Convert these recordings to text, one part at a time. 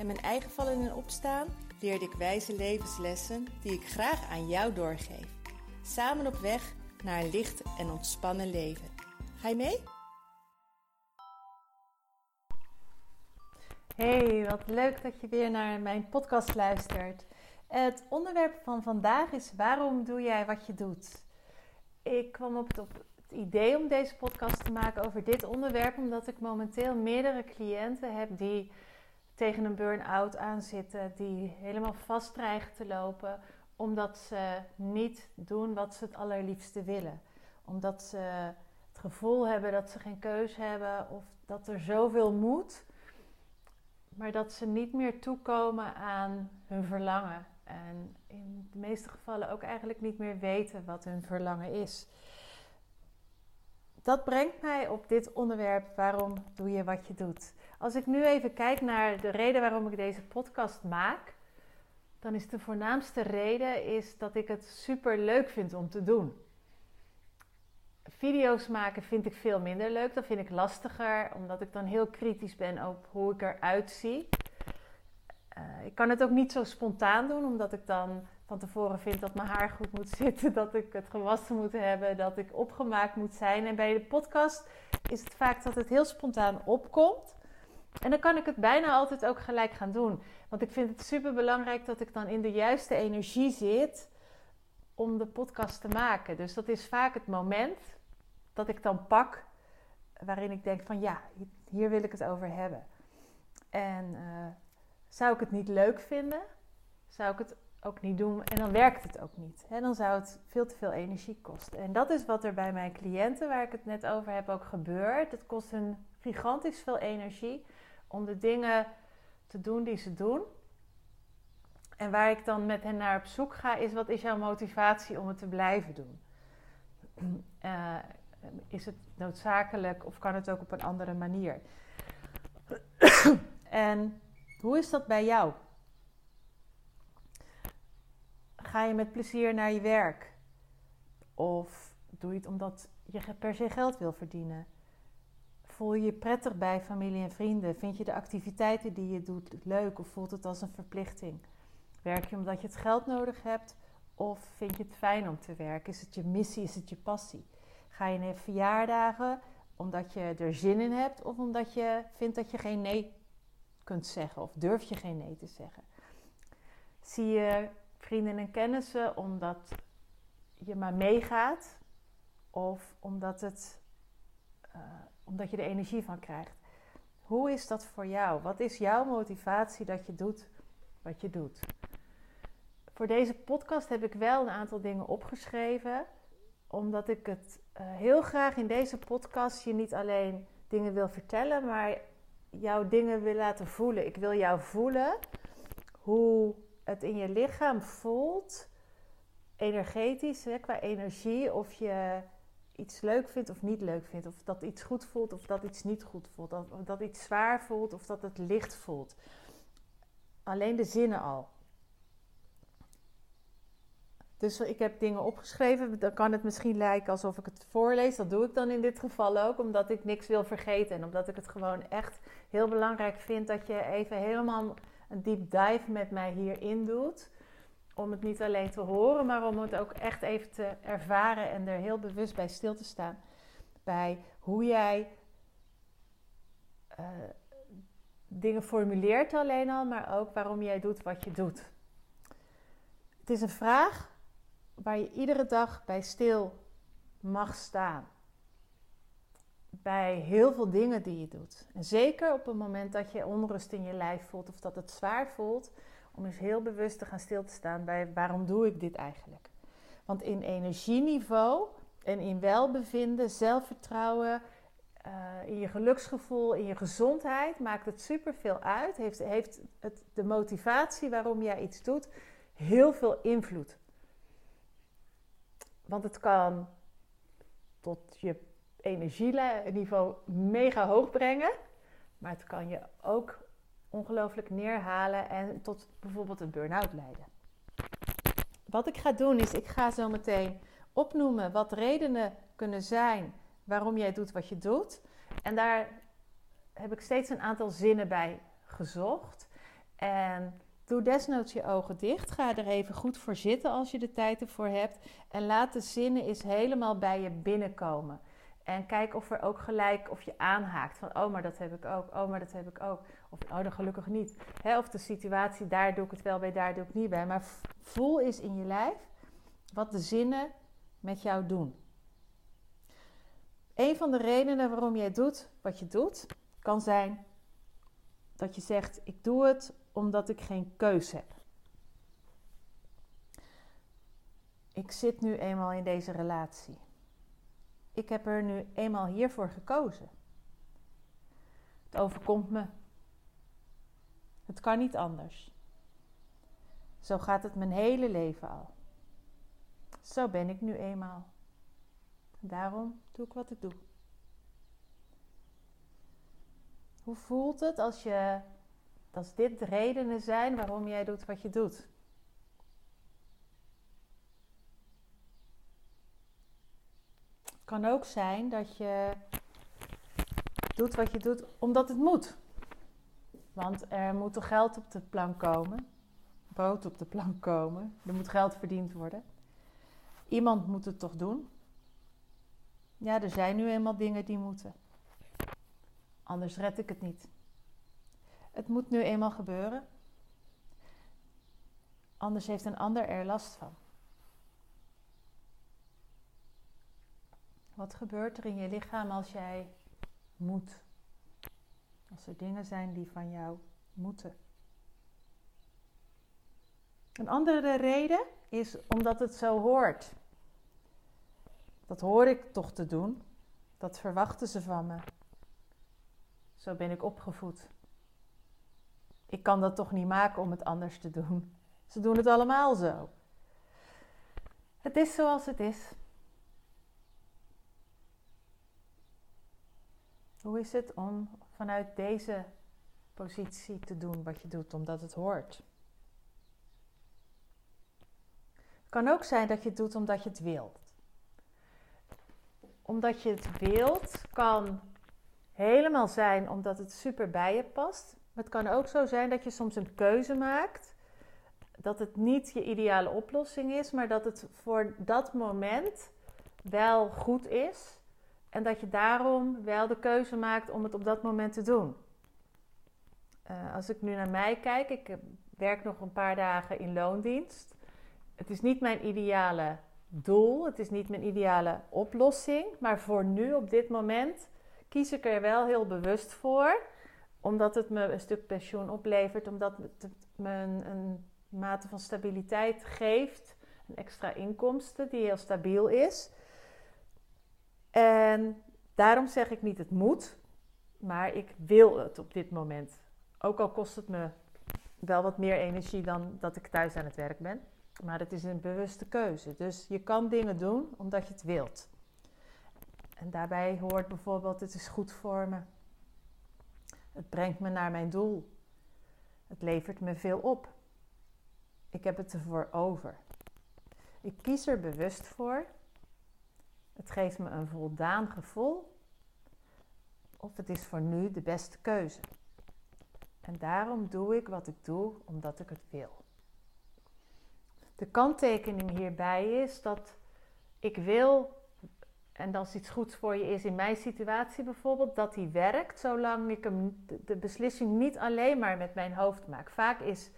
en mijn eigen vallen en opstaan leerde ik wijze levenslessen die ik graag aan jou doorgeef. Samen op weg naar een licht en ontspannen leven. Ga je mee? Hey, wat leuk dat je weer naar mijn podcast luistert. Het onderwerp van vandaag is waarom doe jij wat je doet? Ik kwam op het, op het idee om deze podcast te maken over dit onderwerp omdat ik momenteel meerdere cliënten heb die tegen een burn-out aanzitten, die helemaal vast dreigen te lopen omdat ze niet doen wat ze het allerliefste willen. Omdat ze het gevoel hebben dat ze geen keus hebben of dat er zoveel moet, maar dat ze niet meer toekomen aan hun verlangen. En in de meeste gevallen ook eigenlijk niet meer weten wat hun verlangen is. Dat brengt mij op dit onderwerp: waarom doe je wat je doet? Als ik nu even kijk naar de reden waarom ik deze podcast maak, dan is de voornaamste reden is dat ik het super leuk vind om te doen. Video's maken vind ik veel minder leuk. Dat vind ik lastiger, omdat ik dan heel kritisch ben op hoe ik eruit zie. Uh, ik kan het ook niet zo spontaan doen, omdat ik dan van tevoren vind dat mijn haar goed moet zitten, dat ik het gewassen moet hebben, dat ik opgemaakt moet zijn. En bij de podcast is het vaak dat het heel spontaan opkomt. En dan kan ik het bijna altijd ook gelijk gaan doen. Want ik vind het super belangrijk dat ik dan in de juiste energie zit om de podcast te maken. Dus dat is vaak het moment dat ik dan pak waarin ik denk van ja, hier wil ik het over hebben. En uh, zou ik het niet leuk vinden, zou ik het ook niet doen en dan werkt het ook niet. Hè? Dan zou het veel te veel energie kosten. En dat is wat er bij mijn cliënten, waar ik het net over heb, ook gebeurt. Het kost hun gigantisch veel energie om de dingen te doen die ze doen. En waar ik dan met hen naar op zoek ga, is wat is jouw motivatie om het te blijven doen? Uh, is het noodzakelijk of kan het ook op een andere manier? en hoe is dat bij jou? Ga je met plezier naar je werk? Of doe je het omdat je per se geld wil verdienen? Voel je je prettig bij familie en vrienden? Vind je de activiteiten die je doet leuk of voelt het als een verplichting? Werk je omdat je het geld nodig hebt of vind je het fijn om te werken? Is het je missie? Is het je passie? Ga je naar verjaardagen omdat je er zin in hebt of omdat je vindt dat je geen nee kunt zeggen of durf je geen nee te zeggen? Zie je vrienden en kennissen omdat je maar meegaat of omdat, het, uh, omdat je er energie van krijgt? Hoe is dat voor jou? Wat is jouw motivatie dat je doet wat je doet? Voor deze podcast heb ik wel een aantal dingen opgeschreven, omdat ik het uh, heel graag in deze podcast je niet alleen dingen wil vertellen, maar jouw dingen wil laten voelen. Ik wil jou voelen hoe het in je lichaam voelt, energetisch, qua energie, of je iets leuk vindt of niet leuk vindt. Of dat iets goed voelt of dat iets niet goed voelt. Of dat iets zwaar voelt of dat het licht voelt. Alleen de zinnen al. Dus ik heb dingen opgeschreven. Dan kan het misschien lijken alsof ik het voorlees. Dat doe ik dan in dit geval ook, omdat ik niks wil vergeten. En omdat ik het gewoon echt heel belangrijk vind dat je even helemaal een deep dive met mij hierin doet. Om het niet alleen te horen, maar om het ook echt even te ervaren en er heel bewust bij stil te staan. Bij hoe jij uh, dingen formuleert alleen al, maar ook waarom jij doet wat je doet. Het is een vraag waar je iedere dag bij stil mag staan. Bij heel veel dingen die je doet. En zeker op het moment dat je onrust in je lijf voelt of dat het zwaar voelt, om eens heel bewust te gaan stil te staan bij waarom doe ik dit eigenlijk. Want in energieniveau en in welbevinden, zelfvertrouwen, eh, in je geluksgevoel, in je gezondheid, maakt het superveel uit. Heeft, heeft het, de motivatie waarom jij iets doet heel veel invloed. Want het kan tot je energieniveau mega hoog brengen. Maar het kan je ook ongelooflijk neerhalen en tot bijvoorbeeld een burn-out leiden. Wat ik ga doen is, ik ga zo meteen opnoemen wat redenen kunnen zijn waarom jij doet wat je doet. En daar heb ik steeds een aantal zinnen bij gezocht. En doe desnoods je ogen dicht. Ga er even goed voor zitten als je de tijd ervoor hebt. En laat de zinnen eens helemaal bij je binnenkomen. En kijk of er ook gelijk of je aanhaakt van oh, maar dat heb ik ook. Oh, maar dat heb ik ook. Of oh, dan gelukkig niet. of de situatie, daar doe ik het wel bij, daar doe ik niet bij. Maar voel eens in je lijf wat de zinnen met jou doen. Een van de redenen waarom jij doet wat je doet, kan zijn dat je zegt: Ik doe het omdat ik geen keus heb. Ik zit nu eenmaal in deze relatie. Ik heb er nu eenmaal hiervoor gekozen. Het overkomt me. Het kan niet anders. Zo gaat het mijn hele leven al. Zo ben ik nu eenmaal. Daarom doe ik wat ik doe. Hoe voelt het als, je, als dit de redenen zijn waarom jij doet wat je doet? Kan ook zijn dat je doet wat je doet omdat het moet. Want er moet toch geld op de plank komen, brood op de plank komen, er moet geld verdiend worden. Iemand moet het toch doen. Ja, er zijn nu eenmaal dingen die moeten. Anders red ik het niet. Het moet nu eenmaal gebeuren. Anders heeft een ander er last van. Wat gebeurt er in je lichaam als jij moet? Als er dingen zijn die van jou moeten. Een andere reden is omdat het zo hoort. Dat hoor ik toch te doen. Dat verwachten ze van me. Zo ben ik opgevoed. Ik kan dat toch niet maken om het anders te doen. Ze doen het allemaal zo. Het is zoals het is. Hoe is het om vanuit deze positie te doen wat je doet, omdat het hoort? Het kan ook zijn dat je het doet omdat je het wilt omdat je het wilt, kan helemaal zijn omdat het super bij je past. Maar het kan ook zo zijn dat je soms een keuze maakt. Dat het niet je ideale oplossing is, maar dat het voor dat moment wel goed is. En dat je daarom wel de keuze maakt om het op dat moment te doen. Uh, als ik nu naar mij kijk, ik werk nog een paar dagen in loondienst. Het is niet mijn ideale doel. Het is niet mijn ideale oplossing. Maar voor nu, op dit moment, kies ik er wel heel bewust voor. Omdat het me een stuk pensioen oplevert. Omdat het me een, een mate van stabiliteit geeft. Een extra inkomsten die heel stabiel is. En daarom zeg ik niet het moet. Maar ik wil het op dit moment. Ook al kost het me wel wat meer energie dan dat ik thuis aan het werk ben. Maar het is een bewuste keuze. Dus je kan dingen doen omdat je het wilt. En daarbij hoort bijvoorbeeld: het is goed voor me. Het brengt me naar mijn doel. Het levert me veel op. Ik heb het ervoor over. Ik kies er bewust voor. Het geeft me een voldaan gevoel. Of het is voor nu de beste keuze. En daarom doe ik wat ik doe omdat ik het wil. De kanttekening hierbij is dat ik wil, en als iets goeds voor je is in mijn situatie bijvoorbeeld, dat die werkt zolang ik hem, de beslissing niet alleen maar met mijn hoofd maak. Vaak is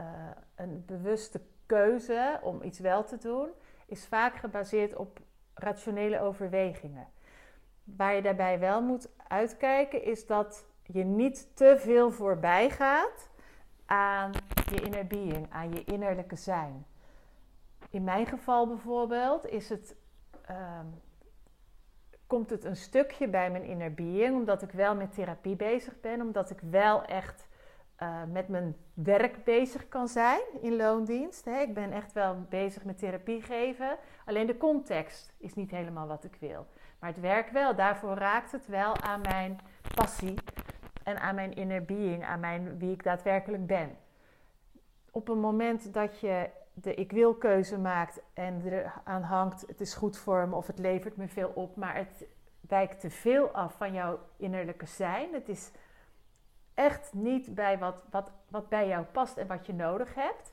uh, een bewuste keuze om iets wel te doen, is vaak gebaseerd op rationele overwegingen. Waar je daarbij wel moet uitkijken is dat je niet te veel voorbij gaat aan je inner being, aan je innerlijke zijn. In mijn geval bijvoorbeeld is het, ehm, komt het een stukje bij mijn inner being, omdat ik wel met therapie bezig ben, omdat ik wel echt uh, met mijn werk bezig kan zijn in loondienst. Hè. Ik ben echt wel bezig met therapie geven, alleen de context is niet helemaal wat ik wil. Maar het werk wel, daarvoor raakt het wel aan mijn passie en aan mijn inner being, aan mijn, wie ik daadwerkelijk ben. Op een moment dat je de ik wil keuze maakt en er aan hangt, het is goed voor me of het levert me veel op, maar het wijkt te veel af van jouw innerlijke zijn. Het is echt niet bij wat, wat, wat bij jou past en wat je nodig hebt.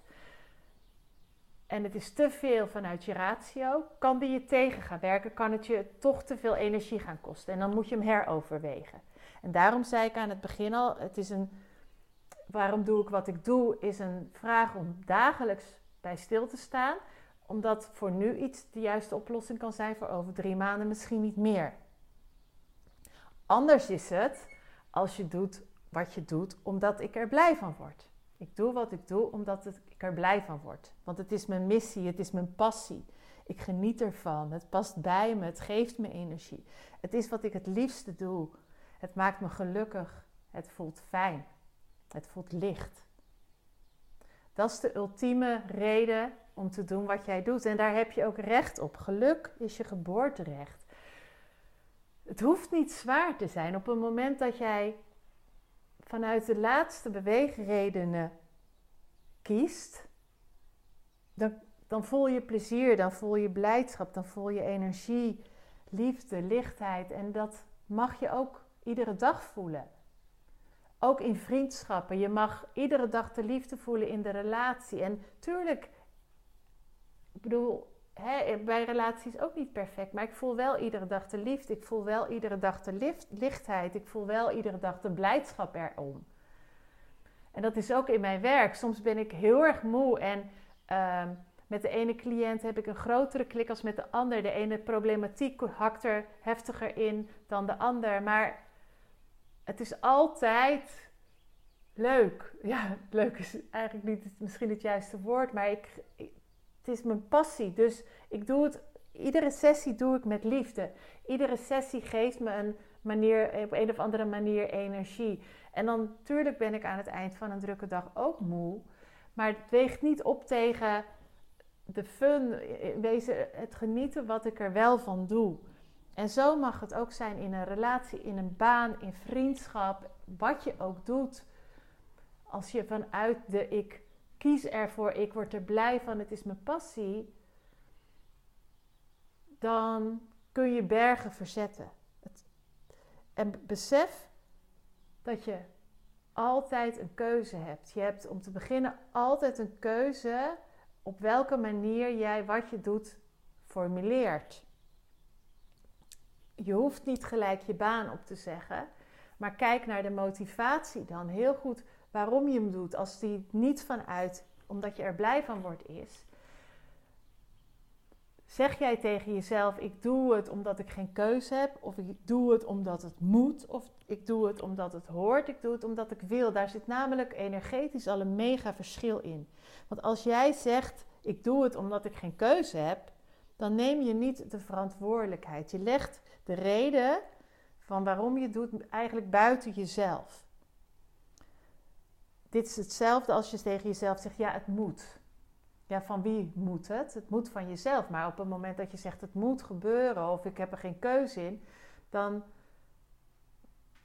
En het is te veel vanuit je ratio. Kan die je tegen gaan werken, kan het je toch te veel energie gaan kosten. En dan moet je hem heroverwegen. En daarom zei ik aan het begin al: het is een. Waarom doe ik wat ik doe? Is een vraag om dagelijks bij stil te staan. Omdat voor nu iets de juiste oplossing kan zijn, voor over drie maanden misschien niet meer. Anders is het als je doet wat je doet omdat ik er blij van word. Ik doe wat ik doe omdat ik er blij van word. Want het is mijn missie, het is mijn passie. Ik geniet ervan. Het past bij me, het geeft me energie. Het is wat ik het liefste doe. Het maakt me gelukkig. Het voelt fijn. Het voelt licht. Dat is de ultieme reden om te doen wat jij doet. En daar heb je ook recht op. Geluk is je geboorterecht. Het hoeft niet zwaar te zijn. Op het moment dat jij vanuit de laatste beweegredenen kiest, dan, dan voel je plezier, dan voel je blijdschap, dan voel je energie, liefde, lichtheid. En dat mag je ook iedere dag voelen. Ook in vriendschappen. Je mag iedere dag de liefde voelen in de relatie. En tuurlijk, ik bedoel, hè, bij relaties ook niet perfect. Maar ik voel wel iedere dag de liefde. Ik voel wel iedere dag de lichtheid. Ik voel wel iedere dag de blijdschap erom. En dat is ook in mijn werk. Soms ben ik heel erg moe en uh, met de ene cliënt heb ik een grotere klik als met de ander. De ene problematiek hakt er heftiger in dan de ander. Maar het is altijd leuk. Ja, leuk is eigenlijk niet misschien het juiste woord, maar ik, het is mijn passie. Dus ik doe het, iedere sessie doe ik met liefde. Iedere sessie geeft me een manier, op een of andere manier energie. En dan natuurlijk ben ik aan het eind van een drukke dag ook moe. Maar het weegt niet op tegen de fun, het genieten wat ik er wel van doe. En zo mag het ook zijn in een relatie, in een baan, in vriendschap, wat je ook doet. Als je vanuit de ik kies ervoor, ik word er blij van, het is mijn passie, dan kun je bergen verzetten. En besef dat je altijd een keuze hebt. Je hebt om te beginnen altijd een keuze op welke manier jij wat je doet formuleert. Je hoeft niet gelijk je baan op te zeggen, maar kijk naar de motivatie dan heel goed waarom je hem doet. Als die niet vanuit omdat je er blij van wordt is, Zeg jij tegen jezelf: ik doe het omdat ik geen keuze heb, of ik doe het omdat het moet, of ik doe het omdat het hoort, ik doe het omdat ik wil. Daar zit namelijk energetisch al een mega verschil in. Want als jij zegt: ik doe het omdat ik geen keuze heb, dan neem je niet de verantwoordelijkheid. Je legt de reden van waarom je doet eigenlijk buiten jezelf. Dit is hetzelfde als je tegen jezelf zegt: ja, het moet. Ja, van wie moet het? Het moet van jezelf. Maar op het moment dat je zegt het moet gebeuren of ik heb er geen keuze in, dan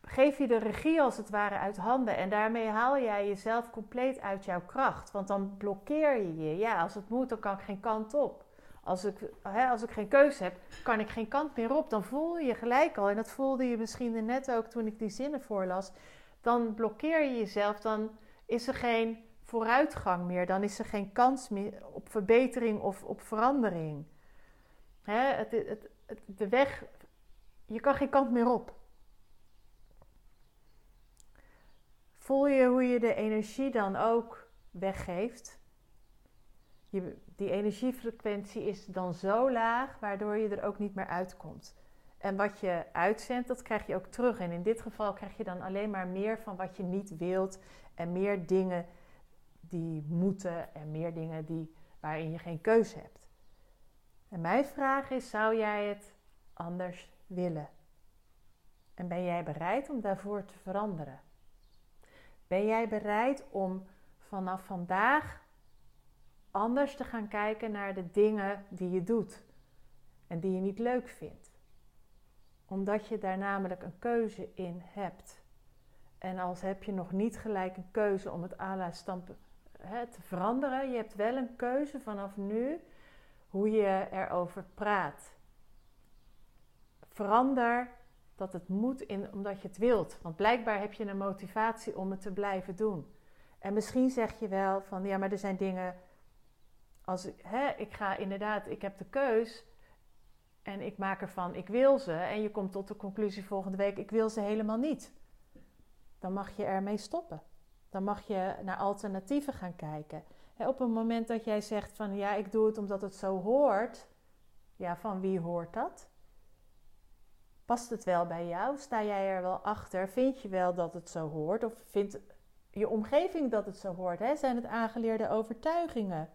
geef je de regie als het ware uit handen. En daarmee haal jij jezelf compleet uit jouw kracht. Want dan blokkeer je je. Ja, als het moet, dan kan ik geen kant op. Als ik, hè, als ik geen keuze heb, kan ik geen kant meer op. Dan voel je je gelijk al. En dat voelde je misschien net ook toen ik die zinnen voorlas. Dan blokkeer je jezelf. Dan is er geen vooruitgang meer. Dan is er geen kans meer op verbetering of op verandering. Hè, het, het, de weg, je kan geen kant meer op. Voel je hoe je de energie dan ook weggeeft? Je, die energiefrequentie is dan zo laag, waardoor je er ook niet meer uitkomt. En wat je uitzendt, dat krijg je ook terug. En in dit geval krijg je dan alleen maar meer van wat je niet wilt en meer dingen die moeten en meer dingen die, waarin je geen keuze hebt. En mijn vraag is: zou jij het anders willen? En ben jij bereid om daarvoor te veranderen? Ben jij bereid om vanaf vandaag anders te gaan kijken naar de dingen die je doet en die je niet leuk vindt? Omdat je daar namelijk een keuze in hebt. En als heb je nog niet gelijk een keuze om het ala stampen te veranderen, je hebt wel een keuze vanaf nu hoe je erover praat. Verander dat het moet in, omdat je het wilt. Want blijkbaar heb je een motivatie om het te blijven doen. En misschien zeg je wel van ja, maar er zijn dingen. Als hè, ik ga inderdaad, ik heb de keus. En ik maak ervan, ik wil ze. En je komt tot de conclusie volgende week, ik wil ze helemaal niet. Dan mag je ermee stoppen. Dan mag je naar alternatieven gaan kijken. op het moment dat jij zegt van ja, ik doe het omdat het zo hoort. Ja, van wie hoort dat? Past het wel bij jou? Sta jij er wel achter? Vind je wel dat het zo hoort? Of vindt je omgeving dat het zo hoort? Hè? Zijn het aangeleerde overtuigingen?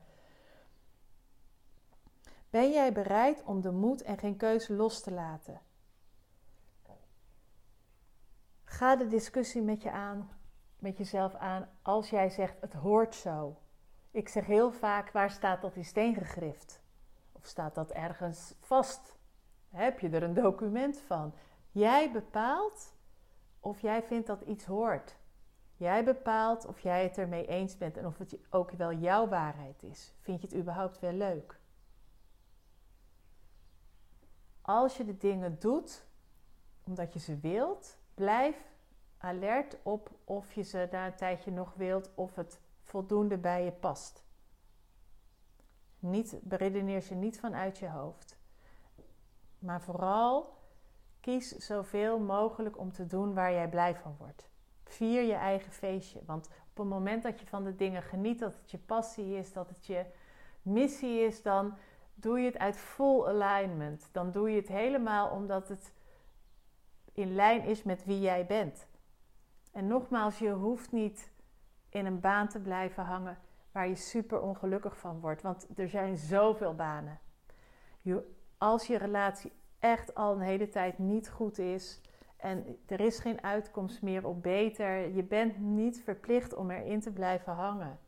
Ben jij bereid om de moed en geen keuze los te laten? Ga de discussie met, je aan, met jezelf aan als jij zegt het hoort zo. Ik zeg heel vaak, waar staat dat in steen gegrift? Of staat dat ergens vast? Heb je er een document van? Jij bepaalt of jij vindt dat iets hoort. Jij bepaalt of jij het ermee eens bent en of het ook wel jouw waarheid is. Vind je het überhaupt wel leuk? Als je de dingen doet omdat je ze wilt, blijf alert op of je ze na een tijdje nog wilt of het voldoende bij je past. Niet, beredeneer ze niet vanuit je hoofd. Maar vooral kies zoveel mogelijk om te doen waar jij blij van wordt. Vier je eigen feestje. Want op het moment dat je van de dingen geniet, dat het je passie is, dat het je missie is, dan doe je het uit full alignment. Dan doe je het helemaal omdat het in lijn is met wie jij bent. En nogmaals, je hoeft niet in een baan te blijven hangen waar je super ongelukkig van wordt. Want er zijn zoveel banen. Je, als je relatie echt al een hele tijd niet goed is en er is geen uitkomst meer op beter, je bent niet verplicht om erin te blijven hangen.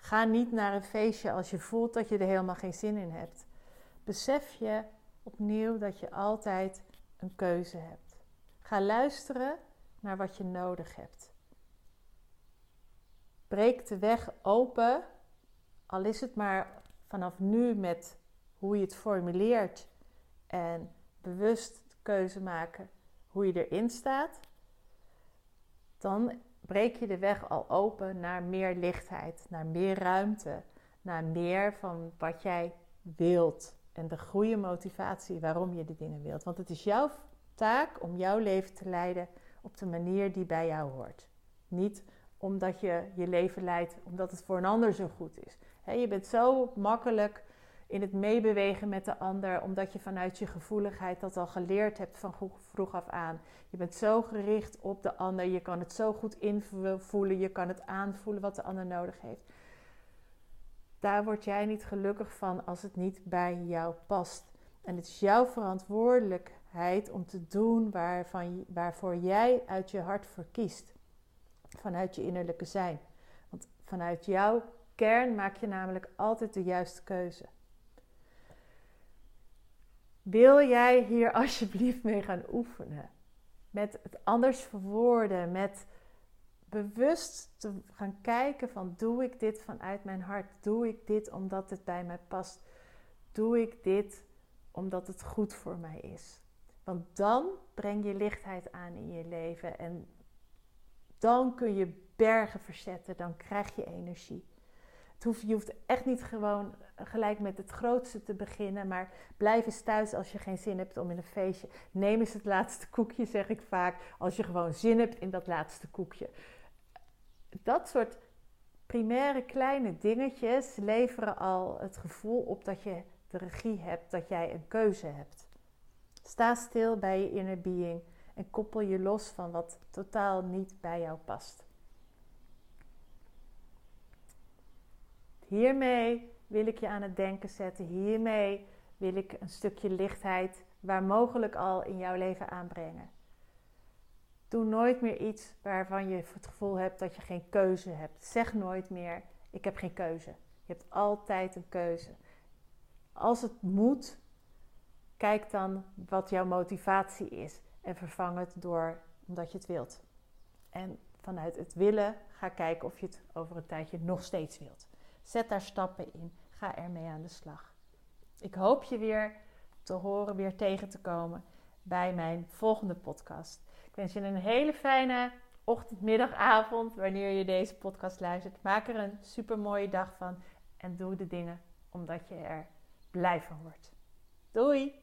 Ga niet naar een feestje als je voelt dat je er helemaal geen zin in hebt. Besef je opnieuw dat je altijd een keuze hebt. Ga luisteren naar wat je nodig hebt. Breek de weg open, al is het maar vanaf nu met hoe je het formuleert en bewust keuze maken hoe je erin staat, dan breek je de weg al open naar meer lichtheid, naar meer ruimte, naar meer van wat jij wilt en de goede motivatie waarom je de dingen wilt. Want het is jouw taak om jouw leven te leiden op de manier die bij jou hoort. Niet omdat je je leven leidt omdat het voor een ander zo goed is. je bent zo makkelijk in het meebewegen met de ander, omdat je vanuit je gevoeligheid dat al geleerd hebt van vroeg af aan. Je bent zo gericht op de ander, je kan het zo goed invoelen, je kan het aanvoelen wat de ander nodig heeft. Daar word jij niet gelukkig van als het niet bij jou past. En het is jouw verantwoordelijkheid om te doen waarvan, waarvoor jij uit je hart voor kiest. Vanuit je innerlijke zijn. Want vanuit jouw kern maak je namelijk altijd de juiste keuze. Wil jij hier alsjeblieft mee gaan oefenen? Met het anders verwoorden, met bewust te gaan kijken van doe ik dit vanuit mijn hart? Doe ik dit omdat het bij mij past? Doe ik dit omdat het goed voor mij is? Want dan breng je lichtheid aan in je leven en dan kun je bergen verzetten, dan krijg je energie je hoeft echt niet gewoon gelijk met het grootste te beginnen, maar blijf eens thuis als je geen zin hebt om in een feestje. Neem eens het laatste koekje, zeg ik vaak, als je gewoon zin hebt in dat laatste koekje. Dat soort primaire kleine dingetjes leveren al het gevoel op dat je de regie hebt, dat jij een keuze hebt. Sta stil bij je inner being en koppel je los van wat totaal niet bij jou past. Hiermee wil ik je aan het denken zetten. Hiermee wil ik een stukje lichtheid waar mogelijk al in jouw leven aanbrengen. Doe nooit meer iets waarvan je het gevoel hebt dat je geen keuze hebt. Zeg nooit meer: ik heb geen keuze. Je hebt altijd een keuze. Als het moet, kijk dan wat jouw motivatie is en vervang het door omdat je het wilt. En vanuit het willen ga kijken of je het over een tijdje nog steeds wilt. Zet daar stappen in. Ga ermee aan de slag. Ik hoop je weer te horen, weer tegen te komen bij mijn volgende podcast. Ik wens je een hele fijne ochtend, middag, avond wanneer je deze podcast luistert. Maak er een super mooie dag van en doe de dingen omdat je er blij van wordt. Doei!